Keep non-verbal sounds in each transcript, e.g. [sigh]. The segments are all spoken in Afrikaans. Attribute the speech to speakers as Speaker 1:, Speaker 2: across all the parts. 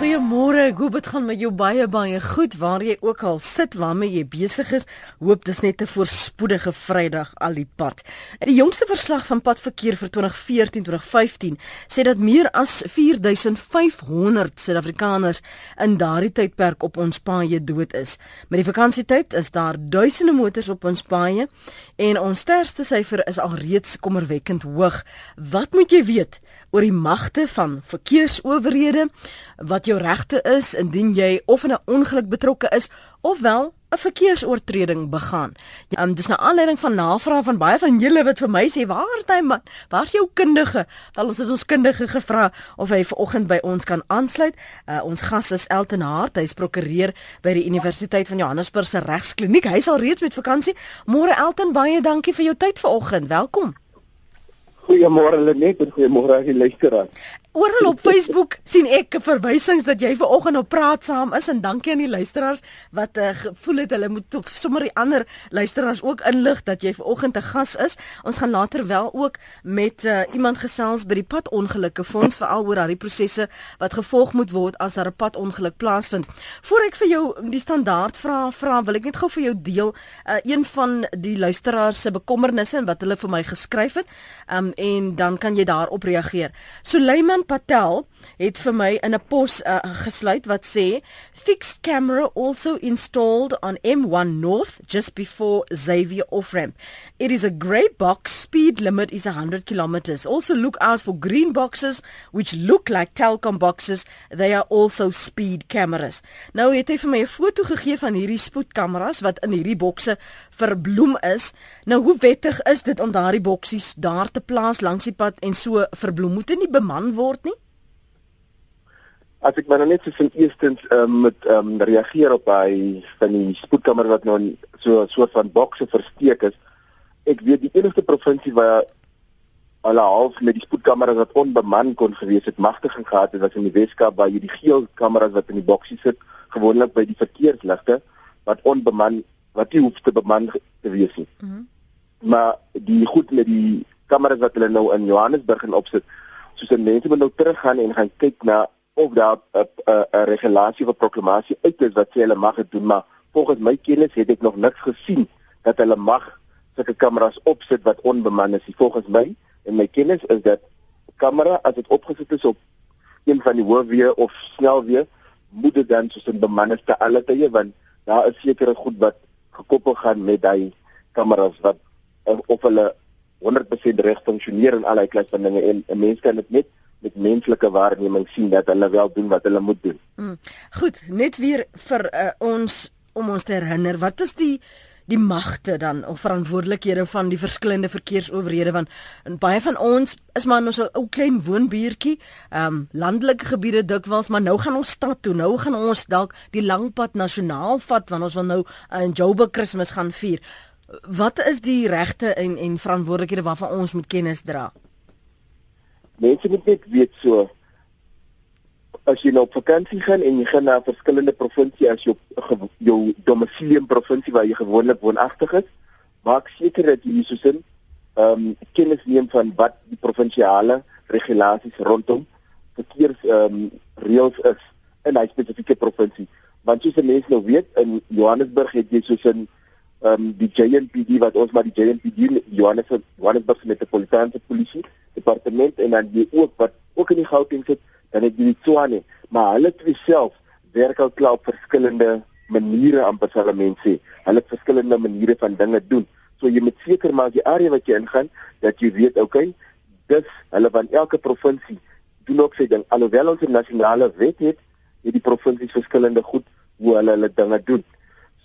Speaker 1: Goeiemôre, hoe dit gaan met jou baie baie goed waar jy ook al sit waarmee jy besig is. Hoop dis net 'n voorspoedige Vrydag al die pad. In die jongste verslag van padverkeer vir 2014-2015 sê dat meer as 4500 Suid-Afrikaners in daardie tydperk op ons paaie dood is. Met die vakansietyd is daar duisende motors op ons paaie en ons sterfte syfer is alreeds kommerwekkend hoog. Wat moet jy weet? Oor die magte van verkeersowerhede, wat jou regte is indien jy of in 'n ongeluk betrokke is ofwel 'n verkeersoortreding begaan. Um, dis nou aanleiding van navraag van baie van julle wat vir my sê, "Waar is hy man? Waar's jou kundige?" Wel ons het ons kundige gevra of hy vanoggend by ons kan aansluit. Uh, ons gas is Elton Hart, hy's prokureur by die Universiteit van Johannesburg se Regskliniek. Hy is al reeds met vakansie. Môre Elton, baie dankie vir jou tyd vanoggend. Welkom.
Speaker 2: Goeiemôre Lenet en goeiemôre aan die luisteraars.
Speaker 1: Oral op Facebook sien ek verwysings dat jy ver oggend op praat saam is en dankie aan die luisteraars wat uh, gevoel het hulle moet sommer die ander luisteraars ook inlig dat jy ver oggend te gas is. Ons gaan later wel ook met uh, iemand gesels by die padongelukke fonds veral oor daardie prosesse wat gevolg moet word as daar 'n padongeluk plaasvind. Voor ek vir jou die standaard vra vra wil ek net gou vir jou deel uh, een van die luisteraars se bekommernisse wat hulle vir my geskryf het. Um, en dan kan jy daarop reageer. Suleiman Ivan Patel het vir my in 'n pos uh, gesluit wat sê fixed camera also installed on M1 North just before Xavier off-ramp. It is a grey box speed limit is 100 kilometers. Also look out for green boxes which look like Telkom boxes. They are also speed cameras. Nou het hy vir my 'n foto gegee van hierdie spoedkameras wat in hierdie bokse verbloem is. Nou hoe wettig is dit om daardie boksies daar te plaas langs die pad en so verbloem? Moet dit nie beman word word nie?
Speaker 2: As ek maar net so van eerstens um, met um, reageer op hy van die spoedkamer wat nou so 'n soort van bokse versteek is. Ek weet die enigste provinsie waar alle half met die spoedkameras wat onbeman kon gewees het magtiging gehad het was in die Weskaap waar jy die geel kameras wat in die boksie sit gewoonlik by die verkeersligte wat onbeman wat nie hoef te beman te wees nie. Mm -hmm. Maar die goed met die kameras wat hulle nou in Johannesburg en opsit soos en mense moet nou teruggaan en gaan kyk na of daar 'n 'n regulasie of proklamasie uit is wat sê hulle mag dit doen maar volgens my kennis het ek nog niks gesien dat hulle mag sulke kameras opsit wat onbeman is. Volgens my en my kennis is dat kamera as dit opgesit is op een van die hoofweë of snelweë moet dit dan soos 'n bemanning te alle tye want daar is sekere goed wat gekoppel gaan met daai kameras wat of hulle 100% reg funksioneer in allerlei klas van dinge en 'n mens kan dit net met menslike waarneming sien dat hulle wel doen wat hulle moet doen.
Speaker 1: Hmm. Goed, net weer vir uh, ons om ons te herinner, wat is die die magte dan of verantwoordelikhede van die verskillende verkeersowerhede want baie van ons is maar nou so 'n ou klein woonbuurtjie, ehm um, landelike gebiede dikwels, maar nou gaan ons stad toe. Nou gaan ons dalk die langpad nasionaal vat want ons wil nou in Joburg Kersfees gaan vier. Wat is die regte en en verantwoordelikhede waarvan ons moet kennis dra?
Speaker 2: Mense moet net weet so as jy nou op vakansie gaan en jy gaan na verskillende provinsie as jou jou domisilium provinsie waar jy gewoonlik woonagtig is, maak seker dat jy soos in ehm um, kennis neem van wat die provinsiale regulasies rondom verkeers ehm um, reëls is in 'n spesifieke provinsie. Want soos mense nou weet in Johannesburg het jy soos in um, die JNPD wat ons maar die JNPD Johannesburg Johannesburg Metropolitaanse Polisie Departement en dan die ook wat ook in die Gauteng sit dan het die Tshwane maar hulle twee self werk al klaar op verskillende maniere aan parlementsie hulle het verskillende maniere van dinge doen. So jy moet seker maak die area wat jy ingaan dat jy weet okay dis hulle van elke provinsie doen ook sy ding. Alhoewel ons 'n nasionale wet het het die provinsies verskillende goed hoe hulle hulle dinge doen.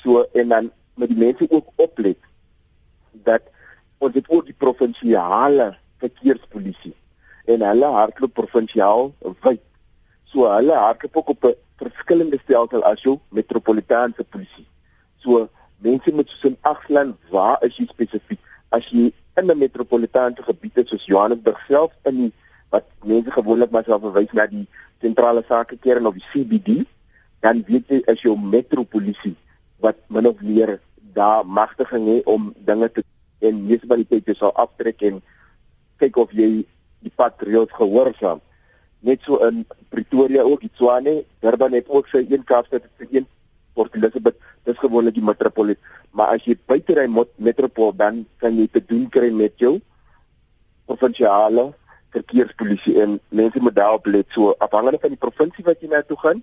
Speaker 2: So en dan met die mense ook oplet dat ons het ook die provinsiale verkeerspolisie en hulle hardloop provinsiaal wyd. So hulle hardloop ook op 'n verskillende stelsel as jou metropolitaanse polisie. So mense moet so in agslaan waar is jy spesifiek as jy in 'n metropolitaanse gebied is soos Johannesburg self in die wat mense gewoonlik maar sal verwys na die sentrale sakekern of die CBD dan weet jy as jou metropolisie wat min of meer daar magtiging hê om dinge te en munisipaliteite sal aftrek en kyk of jy die patreels gehoorsaam. net so in Pretoria ook, Tshwane, Durban het ook sy een Kaapstad het sy een Port Elizabeth, dis gewoonlik die metropool. Maar as jy buite ry metropool dan kan jy te doen kry met jou provinsiale verkeerspolisie en mense moet daarop let so afhangende van die provinsie wat jy na toe gaan,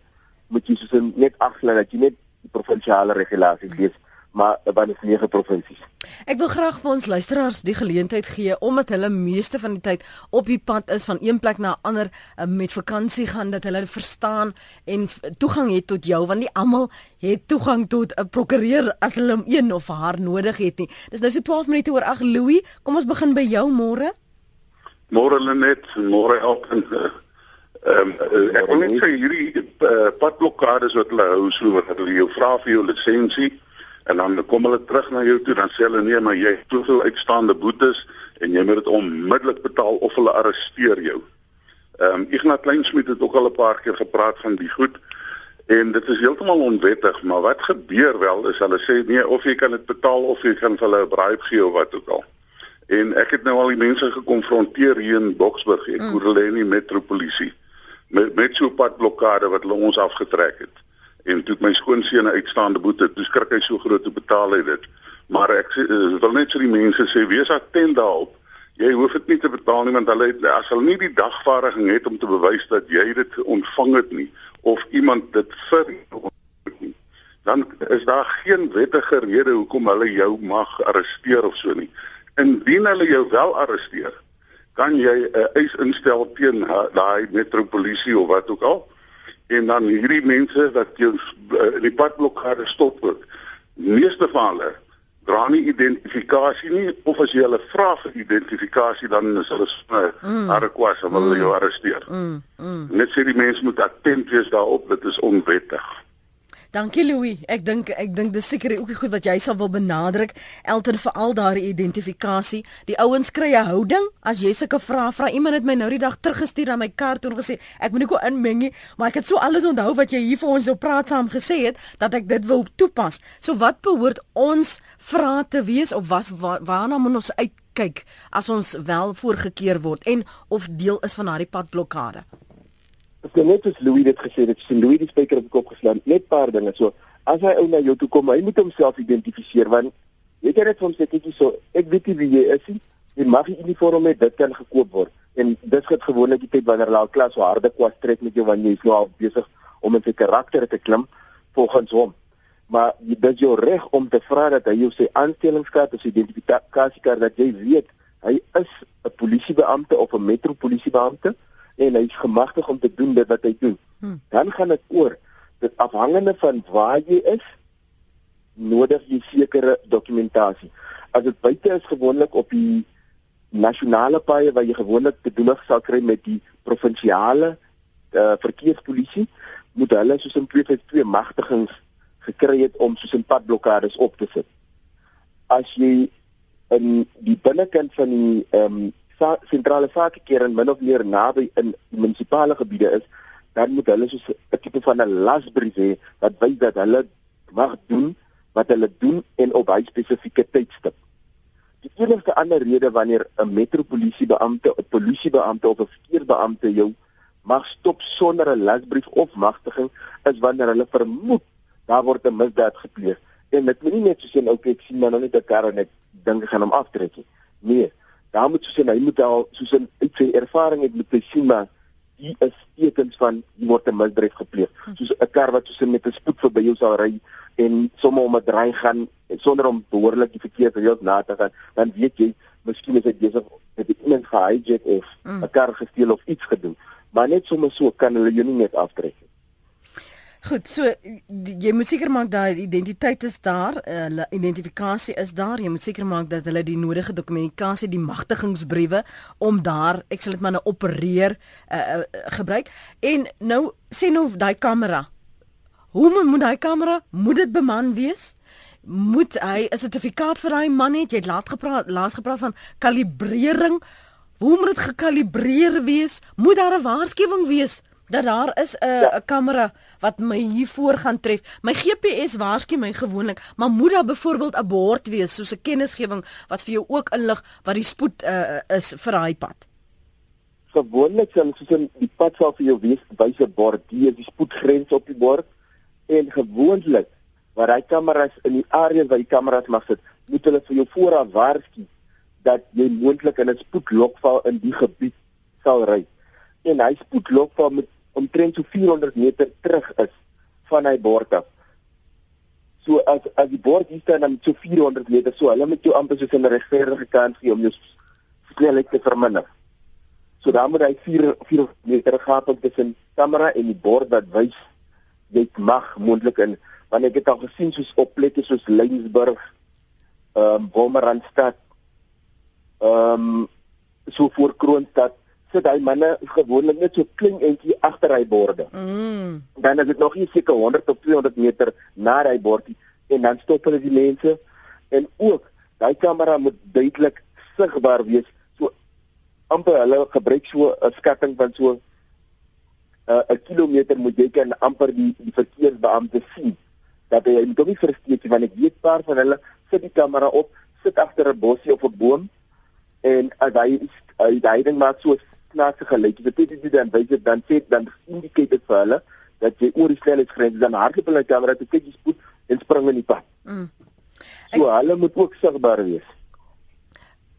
Speaker 2: moet jy soos net afsluit dat jy net provinsiale regulasies lees. Hmm maar by die nege provinsies.
Speaker 1: Ek wil graag vir ons luisteraars die geleentheid gee omdat hulle meeste van die tyd op die pad is van een plek na 'n ander uh, met vakansie gaan dat hulle verstaan en toegang het tot jou want nie almal het toegang tot 'n prokureur as hulle hom een of haar nodig het nie. Dis nou so 12 minute oor 8 Louis, kom ons begin by jou môre.
Speaker 3: Môre Lenet, môre Alpen. Ehm um, ek wil net sê hierdie uh, padblokkades wat hulle hou so wat hulle jou vra vir jou lisensie en dan kom hulle terug na jou toe dan sê hulle nee maar jy het soveel uitstaande boetes en jy moet dit onmiddellik betaal of hulle arresteer jou. Ehm um, Ignat Kleinsmid het ook al 'n paar keer gepraat van die goed en dit is heeltemal onwettig maar wat gebeur wel is hulle sê nee of jy kan dit betaal of jy kan vir hulle 'n bribe gee of wat ook al. En ek het nou al die mense gekonfronteer hier in Boksburg, ek hoor hulle in die metropolisie met met so 'n padblokkade wat hulle ons afgetrek het en toe my skoonseun 'n uitstaande boete, toe skrik hy so groot te betaal hy dit. Maar ek eh, wil net vir die mense sê wees attent daarop. Jy hoef dit nie te betaal nie want hulle het as hulle nie die dagvaarding het om te bewys dat jy dit ontvang het nie of iemand dit vir nie, dan is daar geen wettige rede hoekom hulle jou mag arresteer of so nie. Indien hulle jou wel arresteer, kan jy 'n eis instel teen daai metropolisie of wat ook al en dan hierdie mense wat jou uh, die padblokkade stop ook. Meeste van hulle dra nie identifikasie nie of as jy hulle vra vir identifikasie dan is hulle sny mm. request om hulle mm. jou arresteer. Mm. Mm. Net sê die mense moet attent wees daarop, dit is onwettig.
Speaker 1: Dankie Louis. Ek dink ek dink dis seker ook goed wat jy sal wil benadruk. Elter vir al daardie identifikasie. Die ouens kry 'n houding as jy sulke vrae vra. Iemand het my nou die dag teruggestuur na my kar toe en gesê ek moet nie gou inmeng nie, maar ek het so alles onthou wat jy hier vir ons op praat saam gesê het dat ek dit wil toepas. So wat behoort ons vra te wees of wat waarna moet ons uitkyk as ons wel voorgekeer word en of deel is van daardie padblokkade?
Speaker 2: Sê net as Louis dit gesê het, sien Louis die spyker op die kop geslaan. Net paar dinge so. As hy ou na jou toe kom, hy moet homself identifiseer want weet jy net van sê kykie so, ek weet nie wie jy is nie. Jy mag nie uniform met dit kan gekoop word. En dit skiet gewoonlik die tyd wanneer hulle al klas so harde kwas trek met jou wanneer jy is nou al besig om in sy karakter te klim volgens hom. Maar jy dis jou reg om te vra dat hy jou sy aanstellingskaart of sy identifikasiekaart dat jy weet hy is 'n polisiebeampte of 'n metropolisiebeampte en hy's gemagtig om te doen dit wat hy doen. Hmm. Dan gaan dit oor dit afhangende van waar jy is nodig jy sekere dokumentasie. As dit buite is gewoonlik op die nasionale paaie waar jy gewoonlik te doen sal kry met die provinsiale uh, verkeerspolisie, moet hulle soos in 252 magtigings gekry het om soos 'n padblokkades op te sit. As jy in die binnekant van die ehm um, sentrale sakekeer in min of meer naby in munisipale gebiede is, dan moet hulle so 'n tipe van 'n lasbrief hê wat wys dat hulle mag doen wat hulle doen en op baie spesifieke tydstip. Die enigste ander rede wanneer 'n metropolisiebeampte, 'n polisiebeampte of 'n verkeersbeampte jou mag stop sonder 'n lasbrief of magtiging is wanneer hulle vermoed daar word 'n misdaad gepleeg. En dit moet nie net so sien ou kyk sien maar nou net 'n kar en ek dink ek gaan hom aftrek nie. Nee, daar moet soos hy moet al soos 'n uit sy ervaring het met sien maar hier is tekens van hier word 'n misdrijf gepleeg. Soos 'n kar wat soos met 'n spoed verby jou sal ry en sommer om 'n draai gaan sonder om behoorlik die verkeer reëls na te gaan, dan weet jy miskien is dit besig met iemand gehijack of. 'n kar gesteel of iets gedoen. Maar net sommer so kan hulle jou nie net aftrek.
Speaker 1: Goed, so jy moet seker maak dat identiteit is daar, hulle uh, identifikasie is daar. Jy moet seker maak dat hulle die nodige dokumentasie, die magtigingsbriewe om daar, ek sal dit maar nou opereer uh, uh, gebruik. En nou sê nou daai kamera. Hoe moet daai kamera moet dit beman wees? Moet hy 'n sertifikaat vir daai man hê? Jy het laat gepraat, laas gepraat van kalibrering. Hoe moet dit gekalibreer wees? Moet daar 'n waarskuwing wees? Dat daar is 'n ja. kamera wat my hier voor gaan tref. My GPS waarsku my gewoonlik, maar moet daar byvoorbeeld 'n bord wees soos 'n kennisgewing wat vir jou ook inlig wat die spoed uh, is vir daai pad.
Speaker 2: gewoonlik sal soos in die pad sal vir jou wees wyse bord, die is die spoedgrens op die bord en gewoonlik waar hy kameras in die area waar die kameras mag sit, moet hulle vir jou vooraf waarsku dat jy moontlik in 'n spoedlokval in die gebied sal ry. En hy spoedlokval met omtrent so 400 meter terug is van hy bord af. So as as die bord hier staan dan so 400 meter so, hulle moet jou amper soos 'n regverdige kans gee om jou snelheid te verminder. So dan moet hy 4 4 meter gehad het tussen kamera en die bord wat wys jy mag moontlik in want ek het al gesien soos op plekke soos Lynsburg, ehm um, Wolmaranstad, ehm um, so voor Kroonstad sit hy manne gewoonlik net so klein entjie agter hy borde. Mm. Dan is dit nog nie seker 100 of 200 meter na hy bordie en dan stop hulle die mense. En ook daai kamera moet duidelik sigbaar wees. Amper hulle gebruik so 'n skatting van so 'n uh, 'n kilometer moet jy kan amper die die verkeersbeampte sien. Dat hy moet nie versteek want ek weet paar van hulle sit die kamera op sit agter 'n bosie of 'n boom. En as hy hy hy ding maak so snaakse gelyk dit dit dit dan wys dit dan sê dan indicate dit vir hulle dat jy oor die snelheidsgrens dan hardloop hulle kamera te kyk jy spoed en spring in die pad. Mm. So ek, hulle moet ook sigbaar wees.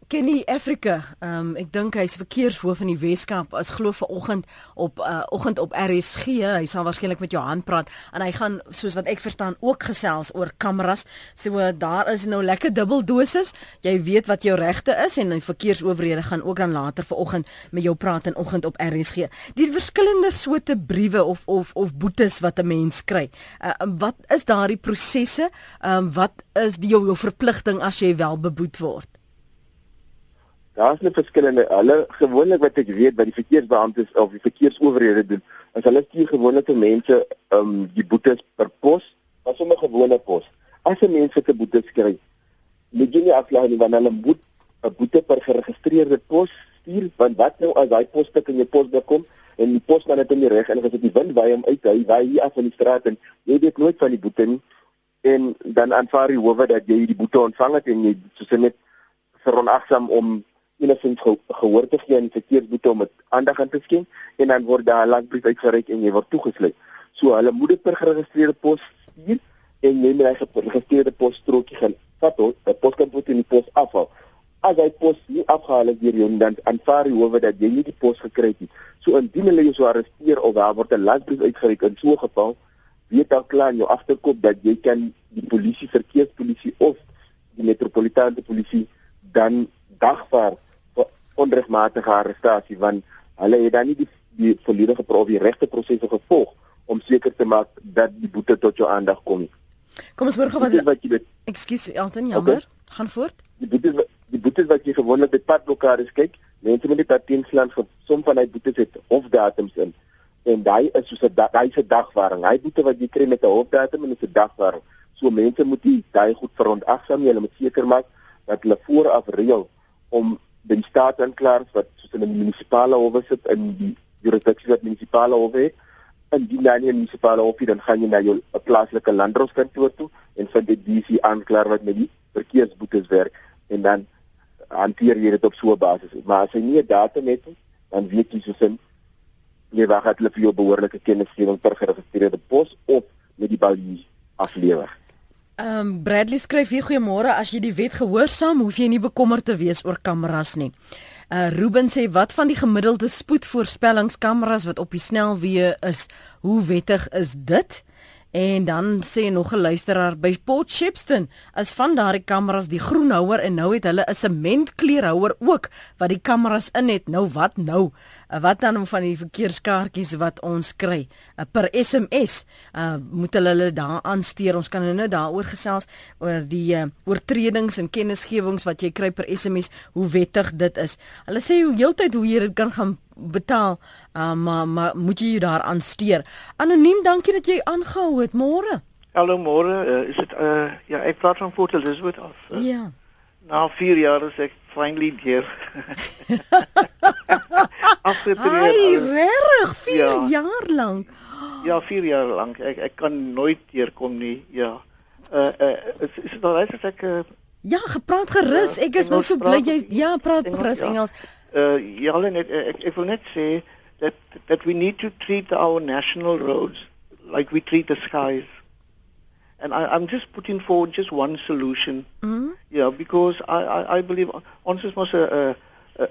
Speaker 1: Kenny Africa, um, ek dink hy's verkeershoof in die Weskaap. As glo vanoggend op uh, oggend op RSG, hy sal waarskynlik met jou hand praat en hy gaan soos wat ek verstaan ook gesels oor kameras. So uh, daar is nou lekker dubbel dosis. Jy weet wat jou regte is en die verkeersowerhede gaan ook dan later vanoggend met jou praat in oggend op RSG. Die verskillende soorte briewe of of of boetes wat 'n mens kry. Uh, wat is daardie prosesse? Um, wat is die jou, jou verpligting as jy wel beboet word?
Speaker 2: Daar's 'n verskillende hulle gewoonlik wat ek weet by die verkeersbeamptes of die verkeersowerhede doen, is hulle stuur gewoonlik te mense um die boetes per pos, wat sommer gewone pos. As 'n mens vir 'n boete skryf, moet jy nie aflaai nie want hulle moet 'n boete per geregistreerde pos stuur, want wat nou as daai posstuk in jou posbus kom en die posman het hom nie reg en as dit die wind waai hom uit, hy waai hier af in die straat en jy weet nooit van die boete nie en dan aanvaar die howe dat jy die boete ontvang het en jy soos net veronagsaam om enigins ge gehoor te gee in verkeersboete om dit aandag aan te skenk en dan word daar 'n landbrief uitgereik en jy word toegesluit. So hulle moet dit per geregistreerde pos stuur en jy moet hy geregistreerde pos strokie gaan vat tot 'n poskantoor in die pos afhaal. As hy pos nie afgehaal is deur jou dan aanvaar die howe dat jy nie die pos gekry het nie. So indien hulle jou so arresteer of daar word 'n landbrief uitgereik in so 'n geval, weet dan klaar in jou agterkop dat jy kan die polisie verkeerspolisie of die metropolitaanse polisie dan dagvaar onregmatige arrestasie want hulle het dan nie die, die volledige prof die regte prosesse gevolg om seker te maak dat die boete tot jou aandag kom nie.
Speaker 1: Kom ons hoor gou wat jy Ekskuus Elton, jammer. Okay. Gaan voort.
Speaker 2: Die boete die boete wat jy gewoonlik by padblokkades kyk, mense met die pateensland vir som van hy boete het of datums in en daai is soos 'n daai se dagwaring. Hy boete wat jy kry met 'n hofdatum en 'n dagwaring. So mense moet die daai goed verontagsaam, hulle moet seker maak dat hulle vooraf reël om die staatsanklaers wat soos in 'n munisipale hof sit in die jurisdiksie wat munisipale hof het. En die in munisipale hof dan gaan jy na jou plaaslike landdroskantoor toe en vind die DC aanklaer wat met die verkeersboetes werk en dan hanteer jy dit op so 'n basis. Maar as jy nie 'n datum het nie dan weet jy soos in jy wag het hulle vir jou behoorlike kennisgewing per geregistreerde pos of met die balie aflewer
Speaker 1: Ehm um, Bradley skryf hier goeiemôre as jy die wet gehoorsaam hoef jy nie bekommerd te wees oor kameras nie. Uh Ruben sê wat van die gemiddelde spoedvoorspellingskameras wat op die snelweë is, hoe wettig is dit? En dan sê nog 'n luisteraar by Port Shepstone as van daardie kameras die groenhouer en nou het hulle 'n sementkleurhouer ook wat die kameras in het. Nou wat nou? Uh, wat dan van die verkeerskaartjies wat ons kry uh, per SMS uh, moet hulle hulle daar aansteer ons kan nou daaroor gesels oor die uh, oortredings en kennisgewings wat jy kry per SMS hoe wettig dit is hulle sê hoe heeltyd hoe jy dit kan gaan betaal uh, maar maar moet jy daar aansteer anoniem dankie dat jy aangehou het môre
Speaker 4: hallo môre uh, is dit uh, ja ek praat van Fort Elizabeth af uh,
Speaker 1: ja
Speaker 4: na 4 jaar is ek finally hier [laughs]
Speaker 1: afgetree. Ai, reg, 4 ja. jaar lank.
Speaker 4: Ja, 4 jaar lank. Ek ek kan nooit deurkom nie. Ja. Uh uh is is dit al reg as ek uh,
Speaker 1: Ja, gepraat gerus. Ek is nou so bly jy ja, praat gerus Engels.
Speaker 4: Uh ja, net ek, ek wil net sê that that we need to treat our national roads like we treat the skies. And I, I'm just putting forward just one solution.
Speaker 1: Mhm.
Speaker 4: Yeah, because I, I, I believe ons is mos 'n 'n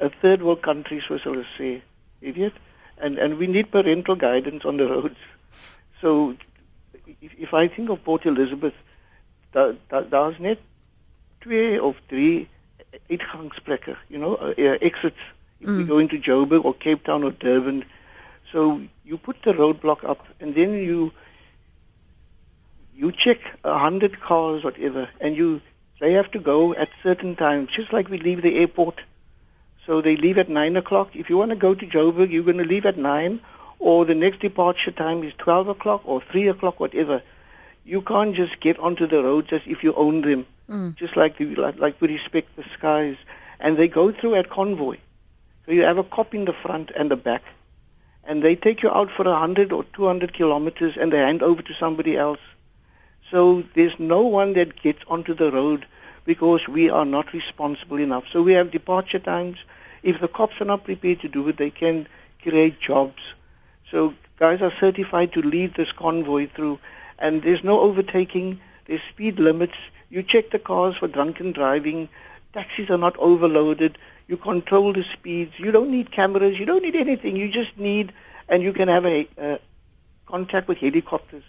Speaker 4: 'n third world country soos hulle sê, jy weet, and and we need parental guidance on the roads. So if, if I think of Port Elizabeth, daar da, daar's net twee of drie uitgangsplekke, you know, uh, uh, exits if
Speaker 1: Mm.
Speaker 4: we go into Joburg or Cape Town or Durban. So you put the roadblock up and then you you check a hundred cars, whatever, and you they have to go at certain times, just like we leave the airport. So they leave at nine o'clock. If you want to go to Joburg, you're going to leave at nine, or the next departure time is twelve o'clock or three o'clock, whatever. You can't just get onto the roads as if you own them,
Speaker 1: Mm.
Speaker 4: just like, the, like like we respect the skies. And they go through at convoy. So you have a cop in the front and the back, and they take you out for a hundred or two hundred kilometers, and they hand over to somebody else. So there's no one that gets onto the road because we are not responsible enough. So we have departure times. If the cops are not prepared to do it, they can create jobs. So guys are certified to lead this convoy through, and there's no overtaking. There's speed limits. You check the cars for drunken driving. Taxis are not overloaded. You control the speeds. You don't need cameras. You don't need anything. You just need, and you can have a uh, contact with helicopters.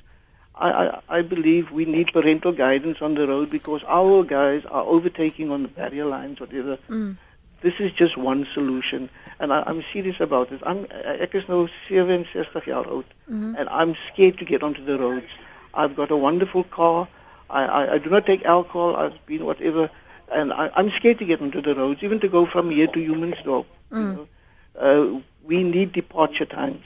Speaker 4: I, I, I believe we need parental guidance on the road because our guys are overtaking on the barrier lines, whatever.
Speaker 1: Mm.
Speaker 4: This is just one solution, and I, I'm serious about this. I'm ek is nou 67 jaar oud,
Speaker 1: Mhm.
Speaker 4: and I'm scared to get onto the roads. I've got a wonderful car. I, I, I do not take alcohol. I've been whatever, and I, I'm scared to get onto the roads, even to go from here to Humansdorp. You
Speaker 1: Mm.
Speaker 4: know? uh, we need departure times.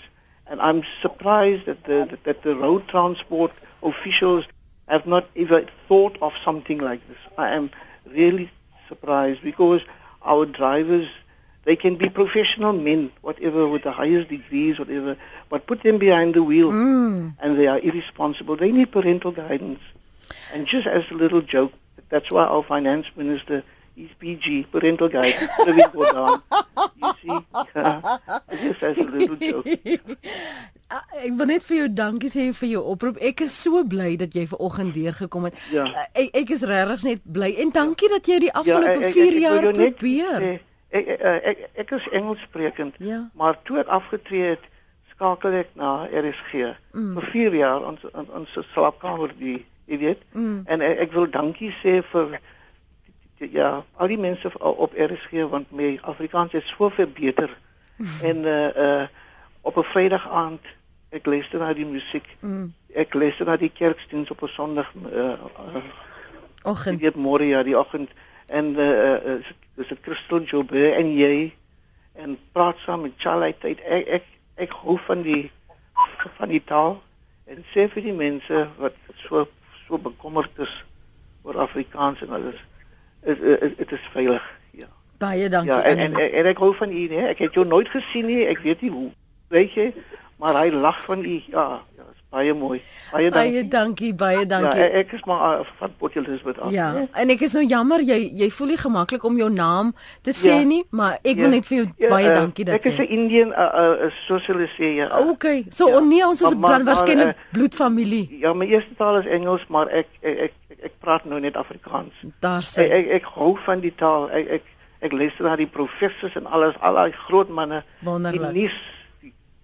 Speaker 4: And I'm surprised that the, that the road transport officials have not even thought of something like this. I am really surprised because our drivers, they can be professional men, whatever, with the highest degrees, whatever, but put them behind the wheel
Speaker 1: Mm.
Speaker 4: and they are irresponsible. They need parental guidance. And just as a little joke, that's why our finance minister is PG, parental guidance, living go down. You see, just as a little joke. [laughs]
Speaker 1: Ah, Ek wil net vir jou dankie sê vir jou oproep. Ek is so bly dat jy ver oggend deurgekom het.
Speaker 4: Ja.
Speaker 1: Ah, Ek, ek is regtig net bly en dankie dat jy die
Speaker 4: Ja,
Speaker 1: afgelope 4
Speaker 4: wil
Speaker 1: jaar
Speaker 4: net
Speaker 1: probeer.
Speaker 4: sê, Ek, ek, ek, ek is Engels sprekend,
Speaker 1: Ja.
Speaker 4: maar toe ek afgetree het, skakel ek na RSG.
Speaker 1: Mm.
Speaker 4: Vir 4 jaar ons ons, ons slaapkamer die, jy weet.
Speaker 1: Mm.
Speaker 4: En ek, ek wil dankie sê vir ja, al die mense op RSG want my Afrikaans is so verbeter. [laughs] en uh uh op 'n Vrydag aand ek luister na die musiek.
Speaker 1: Mm.
Speaker 4: Ek luister na die kerkdiens op 'n Sondag uh, uh Ek
Speaker 1: Oggend.
Speaker 4: weet môre ja, die oggend en uh, uh dis 'n Christel Jobe en jy en praat saam met Charlie tyd. Ek ek ek hou van die van die taal en sê vir die mense wat so so bekommerd is oor Afrikaans en alles. Dit dit dit is veilig. Ja.
Speaker 1: Baie dankie.
Speaker 4: Ja, en, en en en ek hou van u, nee. Ek het jou nooit gesien nie. Ek weet nie hoe. Weet jy? Maar hy lag van u. Ja, ja, is baie mooi. Baie dankie.
Speaker 1: baie dankie, baie
Speaker 4: Ja,
Speaker 1: dankie.
Speaker 4: ek, ek is maar uh, van Port Elizabeth af.
Speaker 1: Ja,
Speaker 4: nee.
Speaker 1: en ek is nou jammer jy jy voel nie gemaklik om jou naam te sê
Speaker 4: Ja.
Speaker 1: nie, maar ek wil
Speaker 4: Ja.
Speaker 1: net vir jou
Speaker 4: Ja,
Speaker 1: baie
Speaker 4: uh,
Speaker 1: dankie dat
Speaker 4: Ek is 'n. Indian uh, uh, soos hulle sê ja.
Speaker 1: Okay, so
Speaker 4: Ja.
Speaker 1: oh nee, ons is
Speaker 4: maar-
Speaker 1: waarskynlik
Speaker 4: maar,
Speaker 1: bloedfamilie.
Speaker 4: Ja, my eerste taal is Engels, maar ek ek ek, ek, ek praat nou net Afrikaans.
Speaker 1: Daar
Speaker 4: Ek,
Speaker 1: sê.
Speaker 4: ek ek hou van die taal. Ek ek ek luister na die professors en alles, al daai groot manne.
Speaker 1: Wonderlik.
Speaker 4: Die nuus.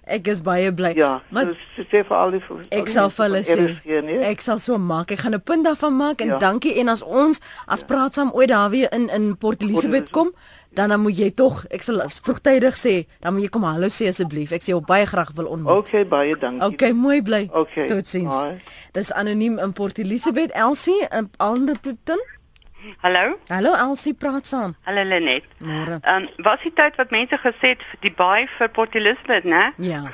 Speaker 1: Ek is baie bly.
Speaker 4: Ja,
Speaker 1: maar
Speaker 4: so sê sê vir al die al
Speaker 1: Ek sal vir hulle sê.
Speaker 4: Nee?
Speaker 1: Ek sal so maak. Ek gaan 'n punt daarvan maak en
Speaker 4: Ja.
Speaker 1: dankie en as ons as praat saam ooit daar weer in in Port Elizabeth kom, dan dan moet jy tog, ek sal vroegtydig sê, dan moet jy kom hallo sê asseblief. Ek sê jou baie graag wil ontmoet.
Speaker 4: Okay, baie dankie.
Speaker 1: Okay, mooi bly.
Speaker 4: Okay,
Speaker 1: Totsiens. Dis anoniem in Port Elizabeth, Elsie in Alderton.
Speaker 5: Hallo,
Speaker 1: Hallo Elsie, praat saam.
Speaker 5: hallo Lenet.
Speaker 1: Môre.
Speaker 5: Ehm um, was die tyd wat mense gesê het die baai vir Port Elizabeth, né?
Speaker 1: Ja. [laughs]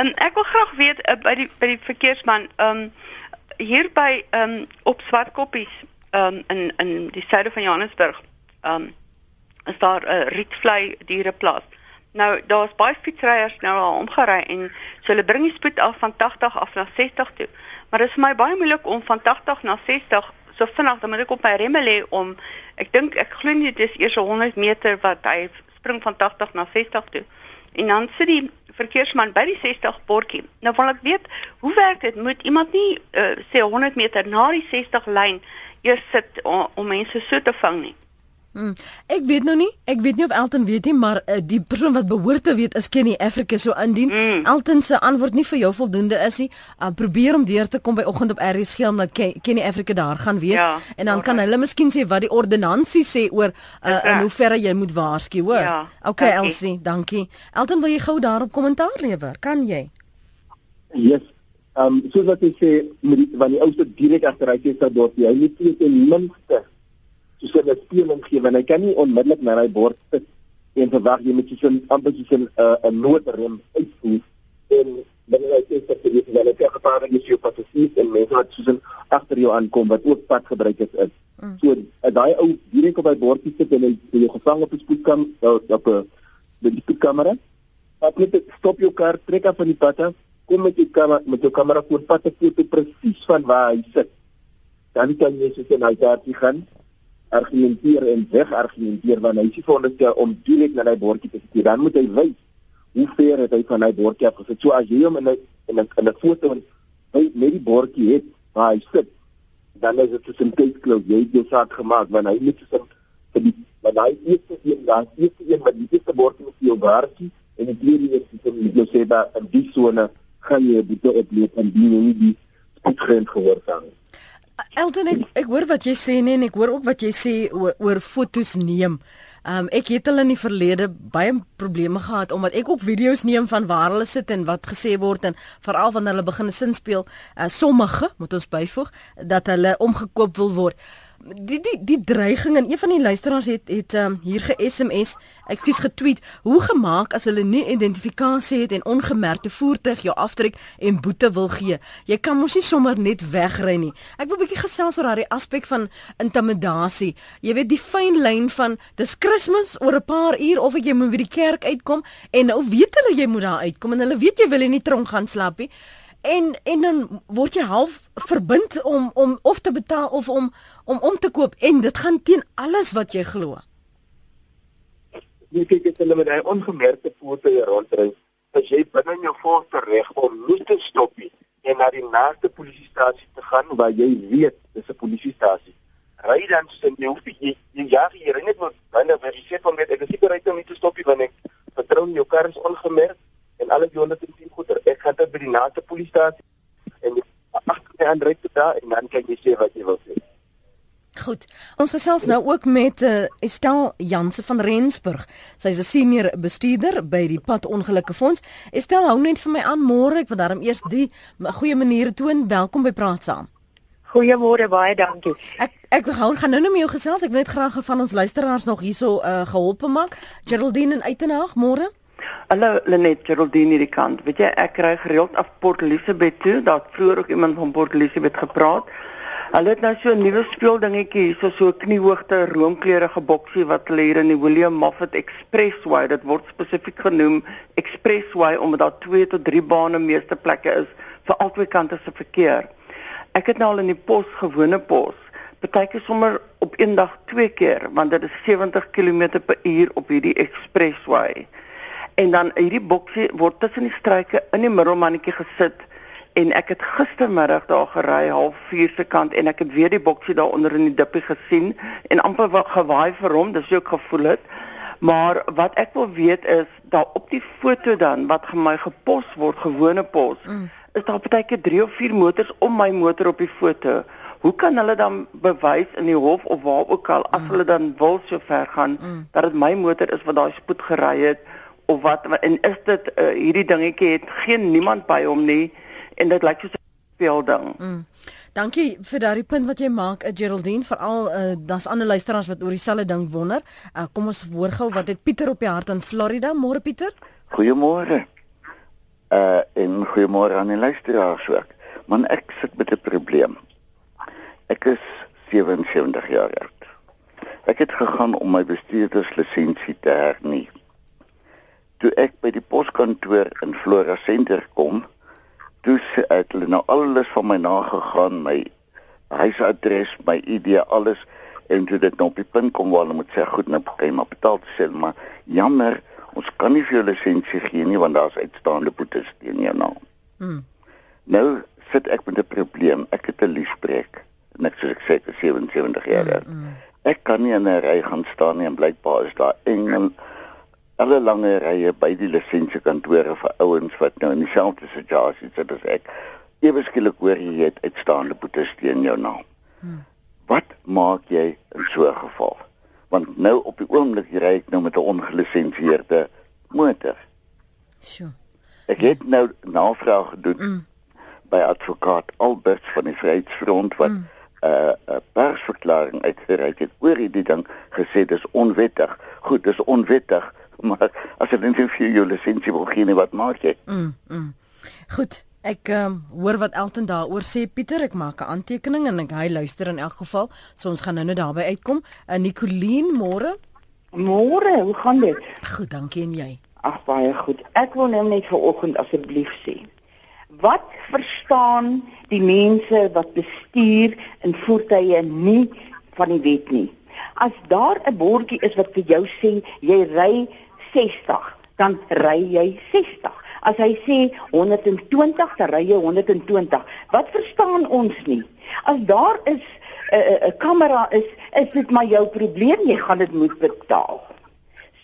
Speaker 5: En ek wil graag weet uh, by die by die verkeersman, ehm um, hier by ehm um, op Swartkoppies ehm um, in in die suide van Johannesburg, ehm um, is daar 'n uh, rietvlei diereplaas. Nou daar's baie fietsryers nou al omgery en so hulle bring die spoed af van 80 af na 60 toe. Maar dit is vir my baie moeilik om van 80 na 60 so vinnig dan moet ek op my remme lê om ek dink ek glo nie dit is eers 100 meter wat hy spring van 80 na 60 toe. En dan sit die verkeersman by die 60 bordjie. Nou wil ek weet, hoe werk dit? Moet iemand nie uh, sê 100 meter na die 60 lyn eers sit om, om mense so te vang nie?
Speaker 1: Hmm. Ek weet nou nie, ek weet nie of Elton weet nie, maar uh, die persoon wat behoort te weet is Kenny Africa so indien mm. Elton se antwoord nie vir jou voldoende is nie, uh, probeer om deur te kom by oggend op RSG omdat Kenny Africa daar gaan wees ja, en dan kan hulle miskien sê wat die ordonnansie sê oor uh, in hoe ver jy moet waarsku, hoor. Ja, okay dankie. Elsie, dankie. Elton, wil jy gou daarop kommentaar lewer? Kan jy?
Speaker 2: Yes. Ehm um, soos wat jy sê, met die, wanneer die ouste direk agteruit is daar deur, jy moet net ten minste so 'n speling gee want hy kan nie onmiddellik na hy bord sit en verwag jy moet so 'n amper so 'n uh, 'n noodrem uitvoer en wanneer hy sê dat jy wel 'n gevaar is jy pas sien en mense wat so 'n agter jou aankom wat ook pad gebruik is is. Mm. so uh, daai ou direk op hy bordjie sit en hy jy gevang op die spoedkam op 'n die spoedkamera wat net stop jou kar trek af van die pad af kom met jou kamera met jou kamera voor pad te foto presies van waar hy sit. Dan kan jy so 'n uitdaaging gaan argumenteer en weg argumenteer wanneer hy sê veronderstel om direk na hy bordjie te sit. Dan moet hy wys hoe ver het hy van hy bordjie af gesit. So as jy hom in 'n in 'n foto met met die bordjie het waar hy sit, dan is dit 'n tydsklou. Jy het jou saak gemaak wanneer hy net so vir die wanneer hy eerste een daar eerste een met die eerste bordjie met jou bordjie en die tweede een sit met jou sê dat in die sone gaan jy dit opleef en die nie die spoedgrens gehoorsaam nie.
Speaker 1: Elton ek ek hoor wat jy sê nee en ek hoor ook wat jy sê oor, oor fotos neem. Um ek het hulle in die verlede baie probleme gehad omdat ek ook video's neem van waar hulle sit en wat gesê word en veral wanneer hulle begin sin speel, uh, sommige moet ons byvoeg dat hulle omgekoop wil word die die die dreiging en een van die luisteraars het het um, hier ge-SMS, ekskuus getweet, hoe gemaak as hulle nie identifikasie het en ongemerkte voertuig jou aftrek en boete wil gee. Jy kan mos nie sommer net wegry nie. Ek wil 'n bietjie gesels oor daardie aspek van intimidasie. Jy weet die fyn lyn van dis Kersfees oor 'n paar uur of ek jy moet by die kerk uitkom en nou weet hulle jy moet daar uitkom en hulle weet jy wil in die tronk gaan slaap nie. En en dan word jy half verbind om om of te betaal of om om om te koop en dit gaan teen alles wat jy glo.
Speaker 2: Jy kyk dit hulle met daai ongemerkte voete rondry. As jy binne jou voorste reg om nie te stop nie en na die naaste polisiestasie te gaan waar jy weet dis 'n polisiestasie. Ry dan sien jy hoef jy jy jag hier net wat wanneer jy sê van met ek is seker om nie te stop nie want ek vertrou jou kar is ongemerk en alles jy onder sien goeder. Ek gaan dit by die naaste polisiestasie en agter my aan ry tot daar en dan kan jy sê wat jy wil sê.
Speaker 1: Goed. Ons gesels nou ook met uh, Estel Janse van Rensburg. Sy is 'n senior bestuurder by die Pad Ongelukke Fonds. Estel, hou net vir my aan môre. Ek wil daarom eers die goeie maniere toon. Welkom by Praat Saam.
Speaker 6: Goeiemôre, baie dankie.
Speaker 1: Ek ek gaan gaan nou net met jou gesels. Ek wil net graag van ons luisteraars nog hierso uh, geholpe maak. Geraldine en Uitenhaag, môre.
Speaker 7: Hallo Lenet, Geraldine hierdie kant. Weet jy, ek kry gereeld af Port Elizabeth toe. Daar het vroeër ook iemand van Port Elizabeth gepraat. Hulle het nou so 'n nuwe speeldingetjie hier, so 'n kniehoogte roomkleurige boksie wat hulle hier in die William Moffat Expressway, dit word spesifiek genoem Expressway omdat daar 2 tot 3 bane meeste plekke is vir albei kante se verkeer. Ek het nou al in die pos gewone pos, partykeer sommer op een dag twee keer want dit is 70 km/h op hierdie Expressway. En dan hierdie boksie word tussen die struike in die middelmannetjie gesit en ek het gistermiddag daar gery half 4 se kant en ek het weer die boksie daar onder in die dippie gesien en amper gewaai vir hom dis ook gevoel het maar wat ek wil weet is daar op die foto dan wat vir my gepos word gewone pos mm. is daar baie keer 3 of 4 motors om my motor op die foto hoe kan hulle dan bewys in die hof of waar ook al as mm. hulle dan wil so ver gaan mm. dat dit my motor is wat daai spoed gery het of wat en is dit uh, hierdie dingetjie het geen niemand by hom nie en dit lyk soos 'n speelding. Mm.
Speaker 1: Dankie vir daardie punt wat jy maak, uh, Geraldine, veral uh, daar's ander luisteraars wat oor dieselfde ding wonder. Uh, kom ons hoor gou wat het Pieter op die hart in Florida. Môre Pieter.
Speaker 8: Goeiemôre. Uh en goeiemôre aan die luisteraars ook. Man ek sit met 'n probleem. Ek is 77 jaar oud. Ek het gegaan om my bestuurderslisensie te hernie. Toe ek by die poskantoor in Flora Center kom, toe het hulle nou alles van my nagegaan, my huisadres, my ID, alles en toe dit nou op die punt kom waar hulle moet sê goed nou kan jy maar betaal sê maar jammer ons kan nie vir jou lisensie gee nie want daar's uitstaande boetes teen jou naam. Hmm. Nou sit ek met 'n probleem. Ek het 'n liefspreek en ek sê ek sê ek is 77 jaar oud. Mm, mm. Ek kan nie in 'n ry gaan staan nie en blykbaar is daar engel alle lange rye by die lisensiekantore vir ouens wat nou in dieselfde situasie sit as ek. Ewe skielik hoor jy het uitstaande boetes teen jou naam. Hmm. Wat maak jy in so 'n geval? Want nou op die oomblik ry ek nou met 'n ongelisensieerde motor.
Speaker 1: Sjoe.
Speaker 8: Ek het nou navraag gedoen. Mm by advokaat Alberts van die Vryheidsfront wat 'n mm. uh, uh, persverklaring uitgereik het oor hierdie ding gesê dis onwettig. Goed, dis onwettig, maar as jy net vir jou lisensie wil gee, wat maak jy?
Speaker 1: Mm, mm. Goed. Ek um, hoor wat Elton daaroor sê Pieter, ek maak 'n aantekening en ek hy luister in elk geval. So ons gaan nou net daarby uitkom. 'n uh, Nicoline, môre?
Speaker 9: Môre, hoe gaan dit?
Speaker 1: Goed, dankie en jy?
Speaker 9: Ag baie goed. Ek wil nou net vir oggend asseblief sê wat verstaan die mense wat bestuur in voertuie nie van die wet nie. As daar 'n bordjie is wat vir jou sê jy ry 60, dan ry jy 60. As hy sê 120, dan ry jy 120. Wat verstaan ons nie? As daar is 'n uh, 'n uh, kamera is, is dit maar jou probleem, jy gaan dit moet betaal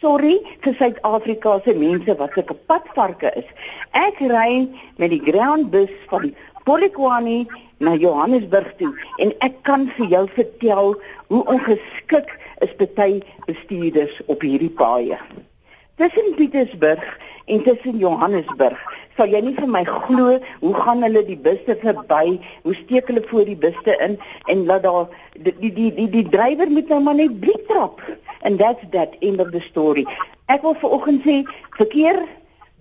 Speaker 9: sorry vir Suid-Afrika se mense wat sulke padvarke is. Ek ry met die Grand Bus van Polokwane na Johannesburg toe en ek kan vir jou vertel hoe ongeskik is baie bestuurders op hierdie paaie. Tussen Pietersburg en tussen Johannesburg sal jy nie vir my glo hoe gaan hulle die busse verby hoe steek hulle voor die busse in en laat daar die die die die, die drywer moet nou maar net blik trap. And that's that end of the story. Ek wil vanoggend sê verkeer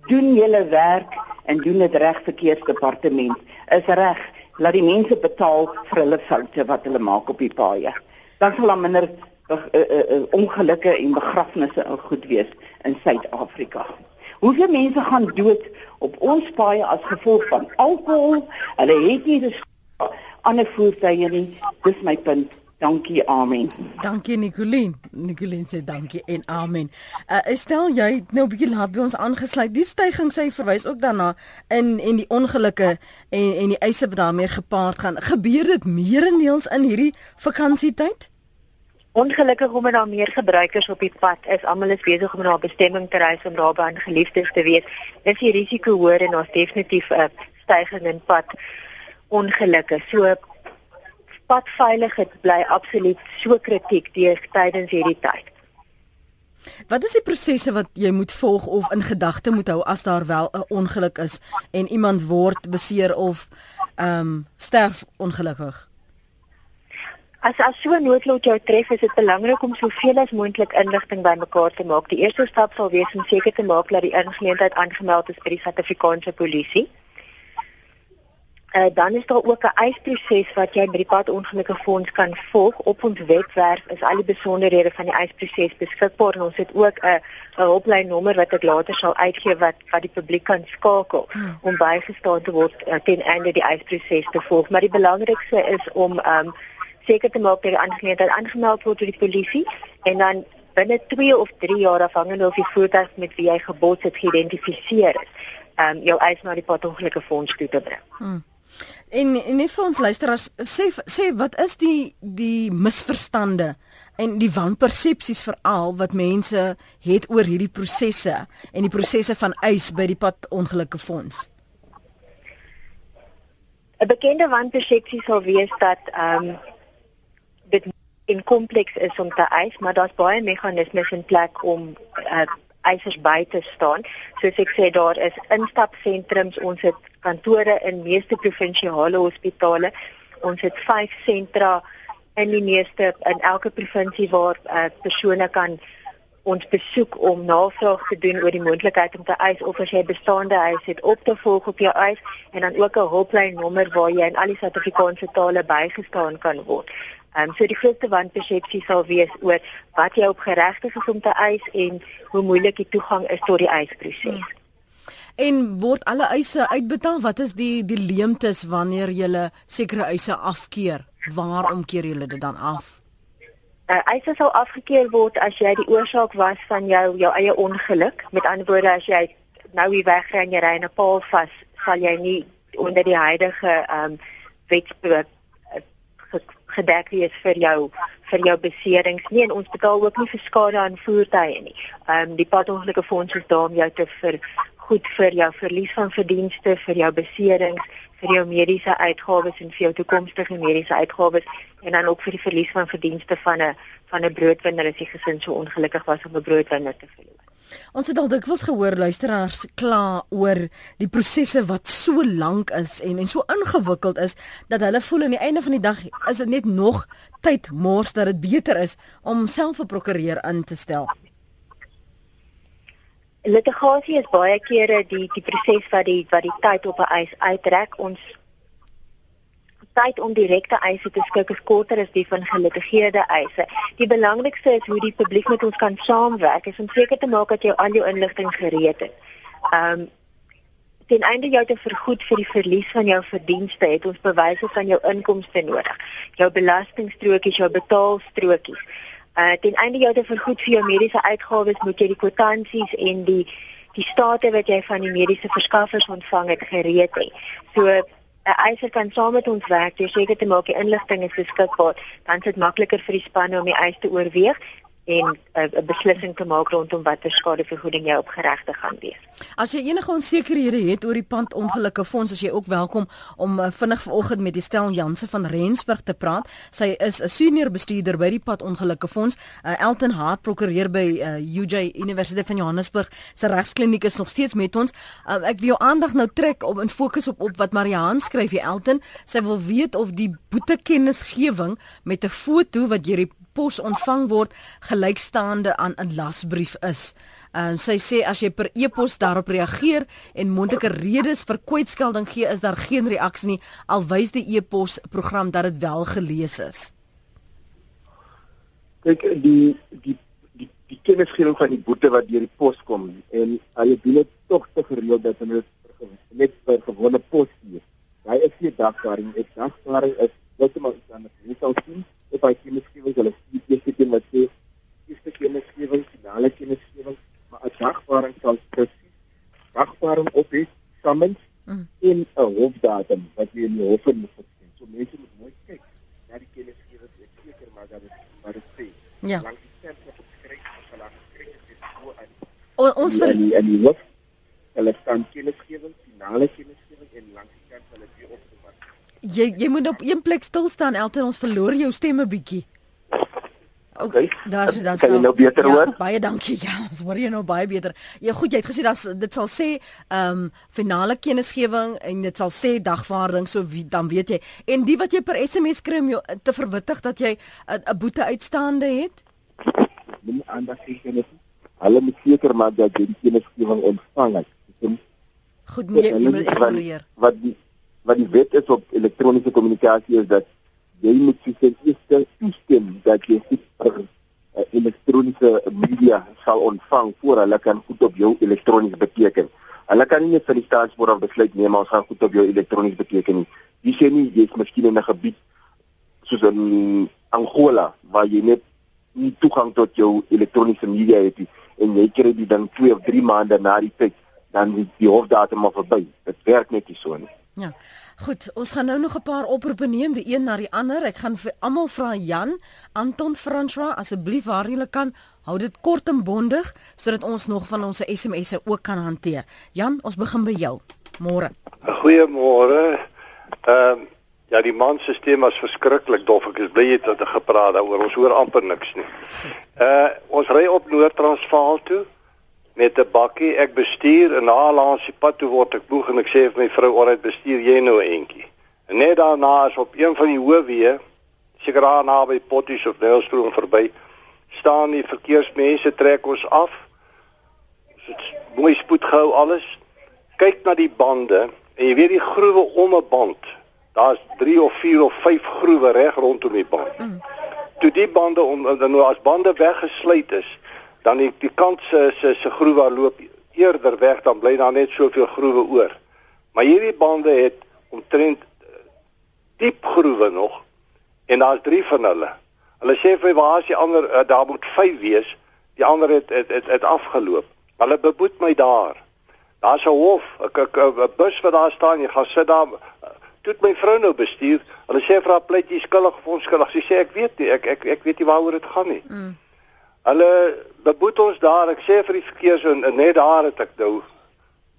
Speaker 9: doen julle werk en doen dit reg verkeersdepartement. Is reg laat die mense betaal vir hulle foute wat hulle maak op die paaie. Dan sal daar minder ongelukke en begrafnisse in goed wees in Suid-Afrika Hoeveel mense gaan dood op ons paaie as gevolg van alkohol? Hulle het nie dis ander voertuie nie. Dis my punt. Dankie, amen.
Speaker 1: Dankie Nicoline. Nicoline sê dankie en amen. Uh, stel jy nou 'n bietjie laat by ons aangesluit. Die stygings sy verwys ook daarna in en die ongelukke en en die eise wat daarmee gepaard gaan. Gebeur dit meerendeels in hierdie vakansietyd?
Speaker 6: Ongelukkig om daar meer gebruikers op die pad is, almal is besig om na 'n bestemming te reis om daar by 'n geliefdes te wees. Is die risiko hoër en ons definitief 'n stygings in pad ongelukke. So padveiligheid bly absoluut so kritiek deur tydens hierdie tyd.
Speaker 1: Wat is die prosesse wat jy moet volg of in gedagte moet hou as daar wel 'n ongeluk is en iemand word beseer of ehm um, sterf ongelukkig?
Speaker 6: As as so 'n noodlot jou tref, is dit belangrik om soveel as moontlik inligting bymekaar te maak. Die eerste stap sal wees om seker te maak dat die ingeleentheid aangemeld is by die Suid-Afrikaanse polisie. Uh, dan is daar ook 'n eisproses wat jy by die padongelukke fonds kan volg. Op ons webwerf is al die besonderhede van die eisproses beskikbaar en ons het ook 'n 'n hulplyn nommer wat ek later sal uitgee wat wat die publiek kan skakel hmm. om bygestaan te word uh, ten einde die eisproses te volg. Maar die belangrikste is om um, seker te maak dat die aangeleentheid aangemeld word deur die polisie en dan binne 2 of 3 jaar afhangende of die voertuig met wie jy gebots het geïdentifiseer is, ehm um, jou eis na die padongelukke fonds toe te bring. Hmm.
Speaker 1: En en net vir ons luisteraars sê sê wat is die die misverstande en die wanpersepsies veral wat mense het oor hierdie prosesse en die prosesse van eis by die padongelukke fonds?
Speaker 6: 'n Bekende wanpersepsie sal wees dat ehm um, dit en kompleks is om te eis, maar daar's baie meganismes in plek om uh, eisers by te staan. Soos ek sê, daar is instapsentrums, ons het kantore in meeste provinsiale hospitale. Ons het 5 sentra in die meeste in elke provinsie waar uh, persone kan ons besoek om navraag te doen oor die moontlikheid om te eis of as jy bestaande eis het op te volg op jou eis en dan ook 'n hulplyn nommer waar jy in al die Suid-Afrikaanse tale bygestaan kan word. Ehm um, so die grootste wanpersepsie sal wees oor wat jy op geregtig is om te eis en hoe moeilik die toegang is tot die eisproses. Hmm.
Speaker 1: En word alle eise uitbetaal? Wat is die die leemtes wanneer jy sekere eise afkeer? Waarom keer jy dit dan af?
Speaker 6: uh, eise sal afgekeur word as jy die oorsaak was van jou jou eie ongeluk. Met ander woorde as jy nou hier wegry en jy ry in 'n paal vas, sal jy nie onder die huidige ehm um, wetspook gedek wees vir jou vir jou beserings nie en ons betaal ook nie vir skade aan voertuie nie. Ehm um, die padongelukke fonds is daar om jou te vir goed vir jou verlies van verdienste, vir jou beserings, vir jou mediese uitgawes en vir jou toekomstige mediese uitgawes en dan ook vir die verlies van verdienste van 'n van 'n broodwinner as die gesin so ongelukkig was om 'n broodwinner te verloor.
Speaker 1: Ons het al dikwels gehoor luisteraars kla oor die prosesse wat so lank is en en so ingewikkeld is dat hulle voel aan die einde van die dag is dit net nog tyd mors dat dit beter is om self 'n prokureur in te stel.
Speaker 6: Litigasie is baie kere die die proses wat die wat die tyd op 'n eis uittrek. Ons tyd om direkte eise te skik is korter as die van gelitigeerde eise. Die belangrikste is hoe die publiek met ons kan saamwerk om seker te maak dat jy al jou inligting gereed het. Um ten einde jou te vergoed vir die verlies van jou verdienste, het ons bewyse van jou inkomste nodig. Jou belastingstrokies, jou betaalstrokies. Uh ten einde jou te vergoed vir jou mediese uitgawes, moet jy die kwitansies en die die state wat jy van die mediese verskaffers ontvang het gereed hê. So 'n eiser kan saam met ons werk, jy seker te maak die inligting is beskikbaar, dan is dit makliker vir die spanne om die eis te oorweeg en eh, 'n beslissing te maak rondom watter skadevergoeding jy opgeregte gaan wees.
Speaker 1: As jy enige onsekerhede het oor die pandongelukke fonds, as jy ook welkom om uh, vinnig vanoggend met die stel Janse van Rensburg te praat. Sy is 'n senior bestuurder by die pandongelukke fonds. Uh, Elton Hart prokureer by uh, UJ Universiteit van Johannesburg. Sy regskliniek is nog steeds met ons. Uh, ek wil jou aandag nou trek om in fokus op op wat Mariaan skryf hier Elton. Sy wil weet of die boetekennisgewing met 'n foto wat jy pos ontvang word gelykstaande aan 'n lasbrief is. Ehm uh, sy sê as jy per e-pos daarop reageer en mondelike redes vir kwytskelding gee, is daar geen reaksie nie al wys die e-pos program dat dit wel gelees is.
Speaker 2: Kyk die die die die kennisgewing van die boete wat deur die pos kom en hulle doen dit tog te gereeld dat hulle net vir gewone pos gee. Daai is nie dagvaarding, ek dagvaarding is jy maar dan moet sou sien op by kennisgewing hulle sien eerste keer wat sê eerste kennisgewing finale kennisgewing maar 'n dagvaarding sal presies dagvaarding op die summons mm. in 'n hofdatum wat jy in die hof moet sien so mense moet mooi kyk na die kennisgewing ek seker maar dat dit maar dit sê.
Speaker 1: Ja.
Speaker 2: Lank die stempel op die skryf of hulle skryf dit so aan
Speaker 1: o, ons
Speaker 2: vir en die hof. Hulle staan kennisgewing finale kennisgewing en lank die kant hulle weer op
Speaker 1: Jy jy moet op een plek stil staan Elton ons verloor jou stemme bietjie.
Speaker 2: Okay.
Speaker 1: Daar's dan
Speaker 2: kan jy nou beter
Speaker 1: ja,
Speaker 2: hoor?
Speaker 1: Baie dankie. Ja, ons hoor jy nou baie beter. Ja, goed, jy het gesê dat dit sal sê ehm um, finale kennisgewing en dit sal sê dagvaarding so wie, dan weet jy. En die wat jy per SMS kry om jou te verwittig dat jy 'n boete uitstaande het?
Speaker 2: Min aandag gee net. Hulle moet seker maak dat jy die kennisgewing ontvang het.
Speaker 1: Goed, nee, jy moet ignoreer.
Speaker 2: Wat die wat die wet is op elektroniese kommunikasie is dat jy moet sies eerste toestem dat jy vir uh, elektroniese media sal ontvang voor hulle kan goed op jou elektronies beteken. Hulle kan nie net vir die staatsboord of besluit neem ons gaan goed op jou elektronies beteken nie. Jy sê nie jy's miskien in 'n gebied soos in Angola waar jy net nie toegang tot jou elektroniese media het nie en jy kry dit dan 2 of 3 maande na die tyd dan die, die hofdatum al verby. Dit werk net nie so nie.
Speaker 1: Ja. Goed, ons gaan nou nog 'n paar oproepe neem, die een na die ander. Ek gaan vir almal vra Jan, Anton, François, asseblief waar julle kan, hou dit kort en bondig sodat ons nog van ons SMS'e ook kan hanteer. Jan, ons begin by jou. Môre.
Speaker 10: Goeiemôre. Ehm uh, ja, die manstelsel was verskriklik dof. Ek is bly jy het gepraat daaroor. Ons hoor amper niks nie. Uh ons ry op Noord-Transvaal toe met 'n bakkie. Ek bestuur en na langs die pad toe word ek boeg en ek sê vir my vrou, "Alright, bestuur jy nou eentjie." En net daarna is op een van die hoofweë, seker daar naby Potties of Nelstroom verby, staan die verkeersmense trek ons af. Dit's mooi spoed gehou alles. Kyk na die bande en jy weet die groewe om 'n band. Daar's 3 of 4 of 5 groewe reg rondom die band. Mm. Toe die bande om nou as bande weggesluit is, dan die die kant se se se groewe loop eerder weg dan bly daar net soveel groewe oor. Maar hierdie bande het omtrent diep groewe nog en daar's drie van hulle. Hulle sê vir waar is die ander uh, daar moet 5 wees. Die ander het het het, het afgeloop. Hulle beboet my daar. Daar's 'n hof, 'n bus wat daar staan, jy gaan sit daar. Toe my vrou nou bestuur, hulle sê vir haar pleit jy skuldig of onskuldig. Sy sê ek weet nie, ek ek ek weet nie waaroor dit gaan nie. Mm. Hulle beboet ons daar. Ek sê vir die verkeers en net daar het ek nou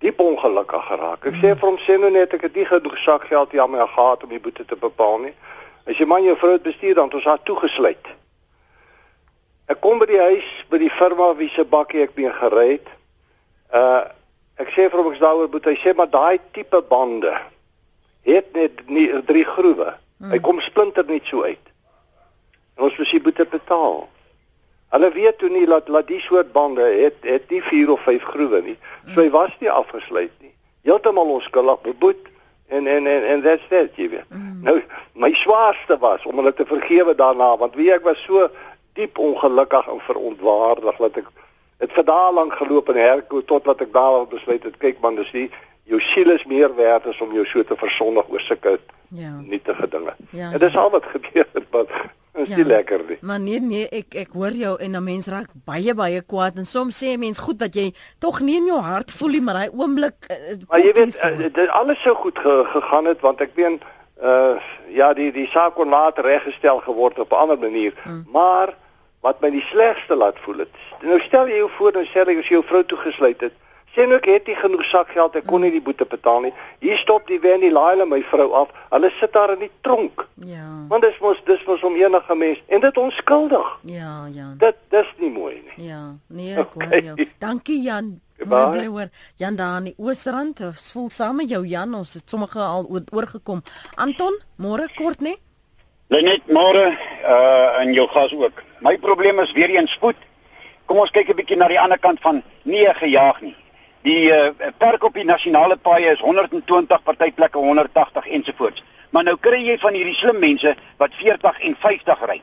Speaker 10: diep ongelukkig geraak. Ek sê vir hom sê nou net ek het nie genoeg sakgeld hier aan my gehad om die boete te bepaal nie. As jy man jou vrou bestuur dan het ons haar toegesluit. Ek kom by die huis by die firma wie se bakkie ek bin gery het. Uh ek sê vir hom ek daaroor moet hy sê maar daai tipe bande het net nie drie groewe. Hmm. Hy kom splinter net so uit. En ons moet sy boete betaal. Hulle weet toe nie dat dat die soort bande het het nie 4 of 5 groewe nie. So hy was nie afgesluit nie. Heeltemal onskuldig beboet en en en en that's it, jy weet. Mm. Nou my swaarste was om hulle te vergewe daarna want wie ek was so diep ongelukkig en verontwaardig dat ek het vir dae lank geloop in herko totdat ek daar besluit het kyk man dis nie jou siel is meer werd as om jou so te versondig oor sulke ja nietige dinge. Ja, en dis al wat gebeur het wat is ja, nie lekker nie.
Speaker 1: Maar nee nee ek ek hoor jou en 'n mens raak baie baie kwaad en soms sê 'n mens goed wat jy tog nie in jou hart voel nie maar hy oomblik
Speaker 10: uh, Maar jy weet uh, dit alles sou goed ge, gegaan het want ek weet uh ja die die saak kon later reggestel geword op 'n ander manier. Hmm. Maar wat my die slegste laat voel het. Nou stel jy jou voor dan sê jy as jou vrou toegesluit het, nou ek het nie genoeg sakgeld, ek kon nie die boete betaal nie. Hier stop die wen die laai hulle my vrou af. Hulle sit daar in die tronk. Ja. Want dis mos dis mos om enige mens en dit onskuldig.
Speaker 1: Ja, ja.
Speaker 10: Dit dis nie mooi nie.
Speaker 1: Ja, nee, ek okay. hoor jou. Dankie Jan. Bly hoor. Jan daar in die Oosrand, ons voel saam met jou Jan, ons het sommige al oorgekom. Anton, môre kort nie?
Speaker 11: Lenet môre uh en jou gas ook. My probleem is weer eens spoed. Kom ons kyk 'n bietjie na die ander kant van nie gejaag nie. Die uh perk op die nasionale paaie is 120 partyplekke 180 ensovoorts. Maar nou kry jy van hierdie slim mense wat 40 en 50 ry.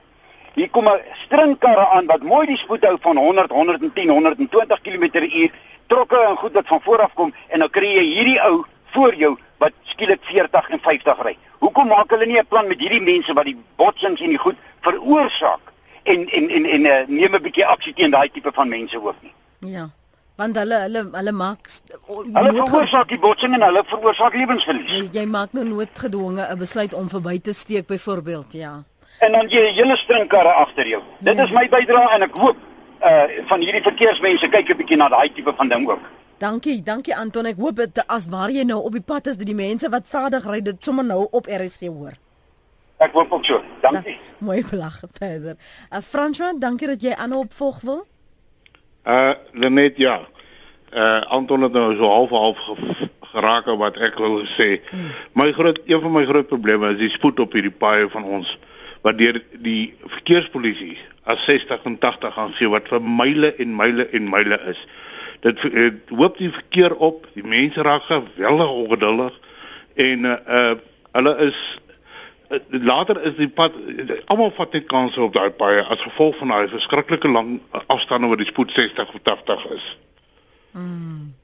Speaker 11: Hier kom 'n stringkarre aan wat mooi die spoed hou van 100, 110, 120 km/h, trokke en goed wat van voor af kom en nou kry jy hierdie ou voor jou wat skielik 40 en 50 ry. Hoekom maak hulle nie 'n plan met hierdie mense wat die botsings en die goed veroorsaak en en en en uh, neem 'n bietjie aksie teen daai tipe van mense ook nie?
Speaker 1: Ja. Want hulle hulle hulle maak
Speaker 11: hulle veroorsaak die botsing en hulle veroorsaak lewensverlies.
Speaker 1: Jy, jy maak nou noodgedwonge 'n besluit om verby te steek byvoorbeeld, ja.
Speaker 11: En dan jy hele stringkarre agter jou. Dit ja. is my bydrae en ek hoop uh van hierdie verkeersmense kyk 'n bietjie na daai tipe van ding ook.
Speaker 1: Dankie, dankie Anton. Ek hoop dit as waar jy nou op die pad is dat die mense wat stadig ry dit sommer nou op RSG hoor.
Speaker 11: Ek hoop ook so. Dankie. Da,
Speaker 1: nou, mooi belag verder. Uh Fransman, dankie dat jy aan opvolg wil.
Speaker 12: Uh net ja. Uh Anton het nou so half half geraak wat ek wil sê. Hmm. My groot een van my groot probleme is die spoed op hierdie paaie van ons wat deur die verkeerspolisie as 60 en 80 gaan gee wat vir myle en myle en myle is dit het hoop die verkeer op die mense raak geweldig ongeduldig en uh, uh hulle is later is die pad almal vat net kanse op daai paaie as gevolg van daai verskriklike lang afstande wat die spoed 60 of 80 is. Mm.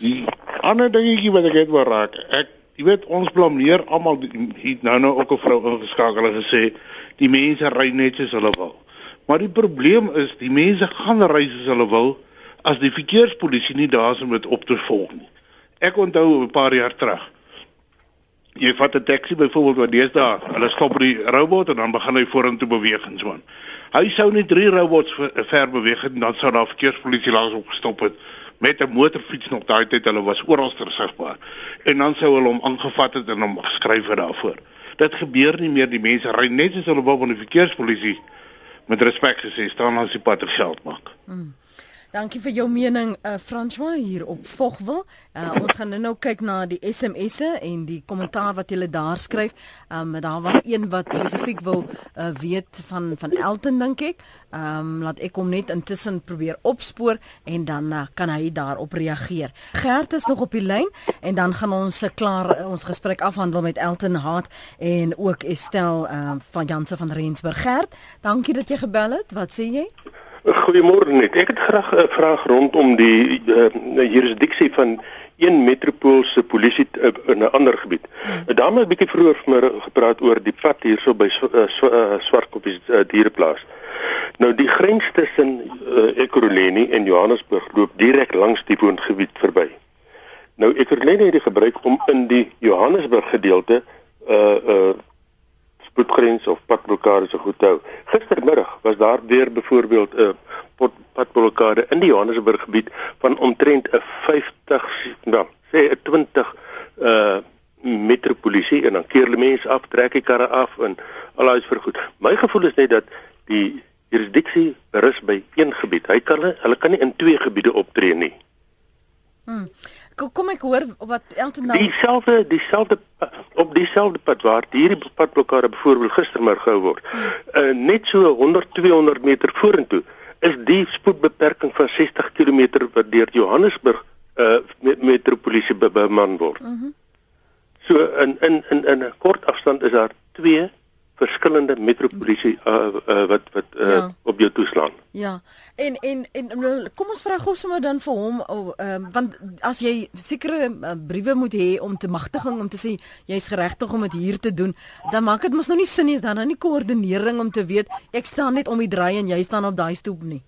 Speaker 12: Die ander dingetjie wat ek het wil raak, ek jy weet ons blameer almal hier nou nou ook 'n vrou ingeskakel en gesê die mense ry net soos hulle wil. Maar die probleem is die mense gaan ry soos hulle wil as die verkeerspolisie nie daar is om dit op te volg nie. Ek onthou 'n paar jaar terug. Jy vat 'n taxi byvoorbeeld wat deesdae, hulle stop by die robot en dan begin hy vorentoe beweeg en so aan. Hy sou net drie robots ver beweeg het en dan sou daar verkeerspolisie langs hom gestop het met 'n motorfiets nog daai tyd hulle was oral sigbaar. En dan sou hulle hom aangevat het en hom geskryf het daarvoor. Dit gebeur nie meer die mense ry net soos hulle wou van die verkeerspolisie met respek gesê staan as die pad geld maak. Hmm.
Speaker 1: Dankie vir jou mening uh, François hier op Vogwel. Uh, ons gaan nou kyk na die SMS'e en die kommentaar wat julle daar skryf. Ehm um, daar was een wat spesifiek wil uh, weet van van Elton dink ek. Ehm um, laat ek hom net intussen probeer opspoor en dan uh, kan hy daarop reageer. Gert is nog op die lyn en dan gaan ons klaar uh, ons gesprek afhandel met Elton Hart en ook Estel uh, van Janse van Rensburg. Gert, dankie dat jy gebel het. Wat sê jy?
Speaker 13: Goeiemôre net. Ek het graag 'n vraag rondom die uh, jurisdiksie van een metropoolse polisie uh, in 'n ander gebied. Hmm. Daarmee 'n bietjie vroeër vanmiddag gepraat oor die pad hierso by uh, Swartkoppies uh, diereplaas. Nou die grens tussen uh, Ekurhuleni en Johannesburg loop direk langs die woongebied verby. Nou Ekurhuleni het dit gebruik om in die Johannesburg gedeelte uh uh spoedgrens of padblokkade se goed hou. Gistermiddag was daar weer byvoorbeeld 'n uh, padblokkade in die Johannesburg gebied van omtrent 'n 50 nou sê 'n 20 uh metropolisie en dan keer hulle mense af, trek die karre af en al daai is vir goed. My gevoel is net dat die jurisdiksie rus by een gebied. Hy kan hulle kan nie in twee gebiede optree nie.
Speaker 1: Hmm kom ek hoor wat Elton nou
Speaker 13: Dieselfde dieselfde op dieselfde pad waar hierdie padblokkade byvoorbeeld gistermiddag gehou word. Uh, net so 100 200 meter vorentoe is die spoedbeperking van 60 km wat deur Johannesburg uh metropolisie beman word. Mm -hmm. So in in in in 'n kort afstand is daar twee verskillende metropolisie uh, uh, wat wat uh, ja. op jou toeslaan.
Speaker 1: Ja. En en en kom ons vra gou sommer dan vir hom oh, um, want as jy sekere uh, briewe moet hê om te magtiging om te sê jy's geregtig om dit hier te doen, dan maak dit mos nou nie sin nie, is dan nou nie koördinering om te weet ek staan net om die draai en jy staan op daai stoep nie.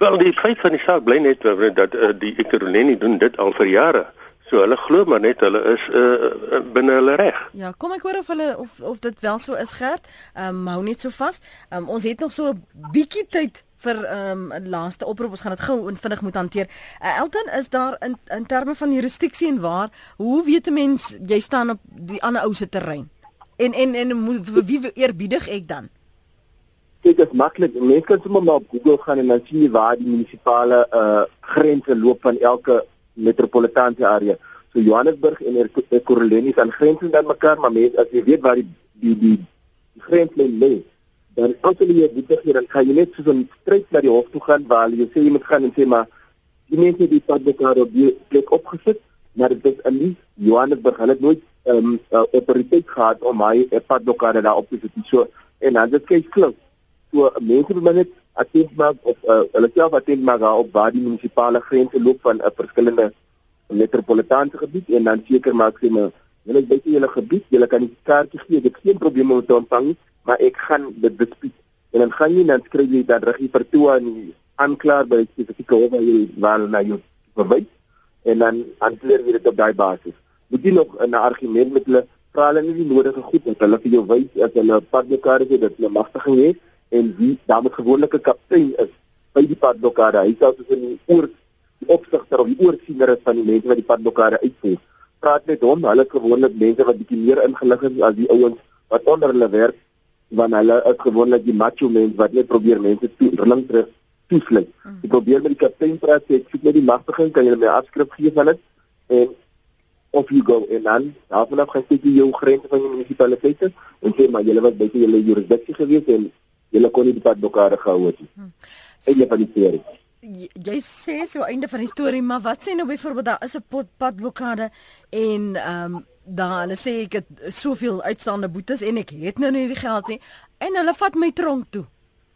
Speaker 13: Wel die feit van die saak bly net dat uh, die Ekurhuleni doen dit al vir jare. So hulle glo maar net hulle is uh, binne hulle reg.
Speaker 1: Ja, kom ek hoor of hulle of of dit wel so is gerd. Ehm um, hou net so vas. Ehm um, ons het nog so 'n bietjie tyd vir ehm um, 'n laaste oproep. Ons gaan dit gou en vinnig moet hanteer. Uh, Elton, is daar in in terme van jurisdiksie en waar hoe weet 'n mens jy staan op die ander ou se terrein? En en en moet wie eerbiedig ek dan?
Speaker 2: Dit is maklik. Mense kan sommer maar op Google gaan en dan sien jy waar die munisipale uh grense loop van elke metropolitaanse area. So Johannesburg en Ekurhuleni is aan grensend aan mekaar, maar mense as jy weet waar die die die, die grenslyn lê, dan as jy dit dit hier dan kan jy net so 'n stryd na die hof toe gaan waar jy sê jy moet gaan en sê maar die mense die pad mekaar op die plek opgesit, maar dit is in die Johannesburg hulle het nooit ehm um, uh, autoriteit gehad om hy 'n pad mekaar daar op te sit. So en dan dit kyk klink. So mense moet net attent maak op uh, hulle self attent maak op waar die munisipale grense loop van 'n uh, verskillende metropolitaanse gebied en dan seker maak sê maar julle is buite julle gebied, julle kan die kaartjie gee, ek geen probleem om te ontvang nie, maar ek gaan dit dispuut. En dan gaan jy dan skryf jy dat reg vir toe aan aanklaar by spesifieke hof waar jy waar na jou verwys en dan antwoord jy dit op daai basis. Moet jy nog 'n argument met hulle vra hulle nie die nodige goed dat hulle vir jou wys as hulle padblokkade het dat hulle magtiging het en wie daar met gewone kaptein is by die padblokkade. Hy sê soos in die oor die opsigter of die oorsiener is van die mense wat die padblokkade uitvoer. Praat met hom, hulle gewoonlik mense wat bietjie meer ingelig is as die ouens wat onder hulle werk, want hulle is gewoonlik die macho mense wat net probeer mense toe rilling terug toesluit. Hmm. Ek probeer met die kaptein praat, sê ek soek net die magtiging, kan jy my afskrif gee van dit? En of you go en dan daarvan af gaan jy jou grense van die munisipaliteite en sê maar julle was buite julle jurisdiksie gewees en julle kon nie die padblokkade gehou het nie. Hmm. Einde van die storie.
Speaker 1: Jy sê so einde van die storie, maar wat sê nou byvoorbeeld daar is 'n padblokkade en ehm um, dan hulle sê ek het soveel uitstaande boetes en ek het nou nie die geld nie en hulle vat my tronk toe.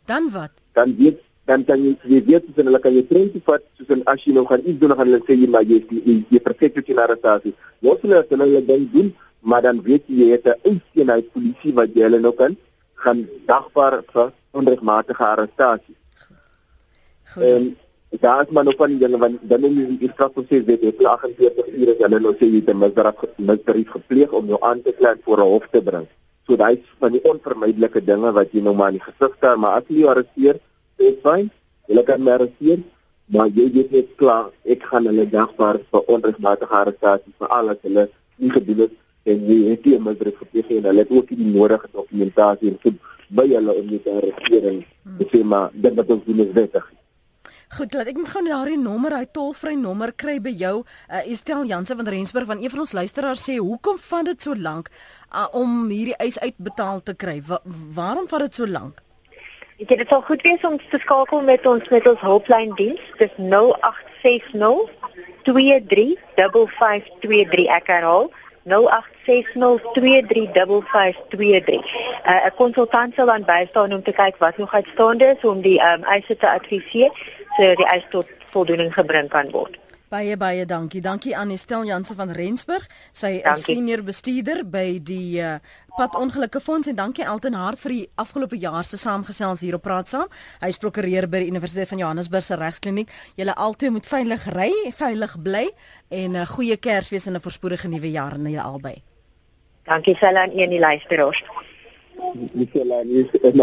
Speaker 1: Dan wat?
Speaker 2: Dan weet dan kan jy jy weet dis hulle kan jy tronk toe vat soos en as jy nou gaan iets doen dan gaan hulle sê jy maar jy jy, jy verseker jy na arrestasie. Wat hulle hulle hulle dan doen, maar dan weet jy jy het 'n eiseenheid polisie wat jy hulle nou kan gaan dagvaar vir onregmatige arrestasie. En daar is maar nog van die dinge want dan in die strafproses wet het 48 ure hulle nou sê jy het 'n misdaad misdrijf gepleeg om jou aan te kla voor 'n hof te bring. So daai is van die onvermydelike dinge wat jy nou maar in die gesig staar, maar as jy jou arresteer, is fyn. Jy kan my arresteer, maar jy weet net klaar, ek gaan hulle dagvaar vir onregmatige arrestasie vir alles hulle nie gedoen het en jy het nie misdrijf gepleeg en hulle het ook nie die nodige dokumentasie en so by hulle om dit te arresteer en te sê maar dit wat ons doen is wettig.
Speaker 1: Goed, laat ek net gou daardie nommer, hy tolvry nommer kry by jou. Uh, Estel Jansen van Rensburg van een van ons luisteraars sê, "Hoekom vat dit so lank uh, om hierdie eis uitbetaal te kry? Wa waarom vat dit so lank?"
Speaker 6: Ek dit sal goed wees om te skakel met ons met ons hulplyn diens. Dis 0860 235523 ek herhaal 0860235523. 'n uh, Konsultant sal dan bystaan om te kyk wat nog uitstaande is om die um, eise te adviseer sodat die eis tot voldoening gebring kan word.
Speaker 1: Baie baie dankie. Dankie aan Estel Jansen van Rensburg. Sy is senior bestuurder by die uh, Padongelukke Fonds en dankie Elton Hart vir die afgelope jaar se saamgesels hier op Praat Saam. Hy is prokureur by die Universiteit van Johannesburg se regskliniek. Julle albei moet veilig ry, veilig bly en 'n uh, goeie Kersfees en 'n voorspoedige nuwe jaar aan julle albei.
Speaker 6: Dankie Sella en een die luisteraars.
Speaker 2: Dis Sella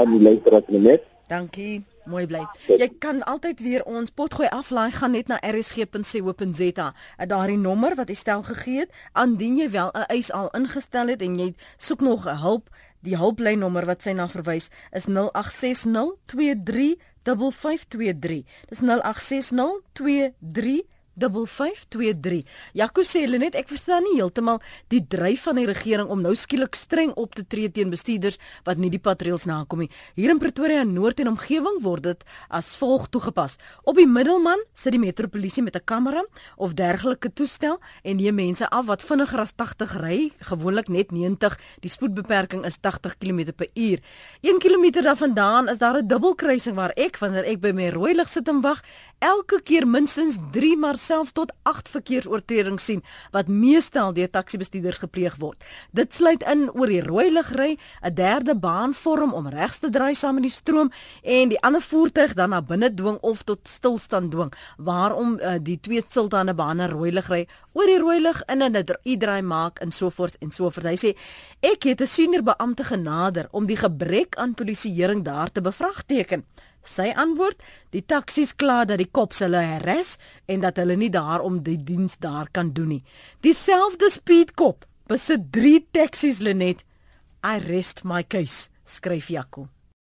Speaker 2: en die luisteraars net.
Speaker 1: Dankie. Mooi bly. Jy kan altyd weer ons potgooi aflaai gaan net na rsg.co.za. Daardie nommer wat jy stel gegee het, aandien jy wel 'n eis al ingestel het en jy soek nog hulp, die hulplynnommer wat sy na verwys is 0860235523. Dis 086023 5523. Jaco sê hulle net ek verstaan nie heeltemal die dryf van die regering om nou skielik streng op te tree teen bestuurders wat nie die patreels nakom nie. Hier in Pretoria Noord en omgewing word dit as volg toegepas. Op die middelman sit die metropolisie met 'n kamera of dergelike toestel en neem mense af wat vinniger as 80 ry, gewoonlik net 90. Die spoedbeperking is 80 km/h. 1 km daarvandaan is daar 'n dubbelkruising waar ek wanneer ek by my rooi lig sit en wag, elke keer minstens 3 maar selfs tot 8 verkeersoortredings sien wat meestal deur taksibestuurders gepleeg word. Dit sluit in oor die rooi ligry, 'n derde baan vorm om regs te draai saam met die stroom en die ander voertuig dan na binne dwing of tot stilstand dwing. Waarom uh, die twee stilstaande bane rooi ligry oor die rooi lig in 'n draai maak en so voort en so voort. Hy sê ek het 'n senior beampte genader om die gebrek aan polisieering daar te bevraagteken. Sy antwoord: "Die taksies kla dat die kops hulle herres en dat hulle nie daarom die diens daar kan doen nie. Dieselfde speedkop besit 3 taksies Lenet. I rest my case," skryf Jaco.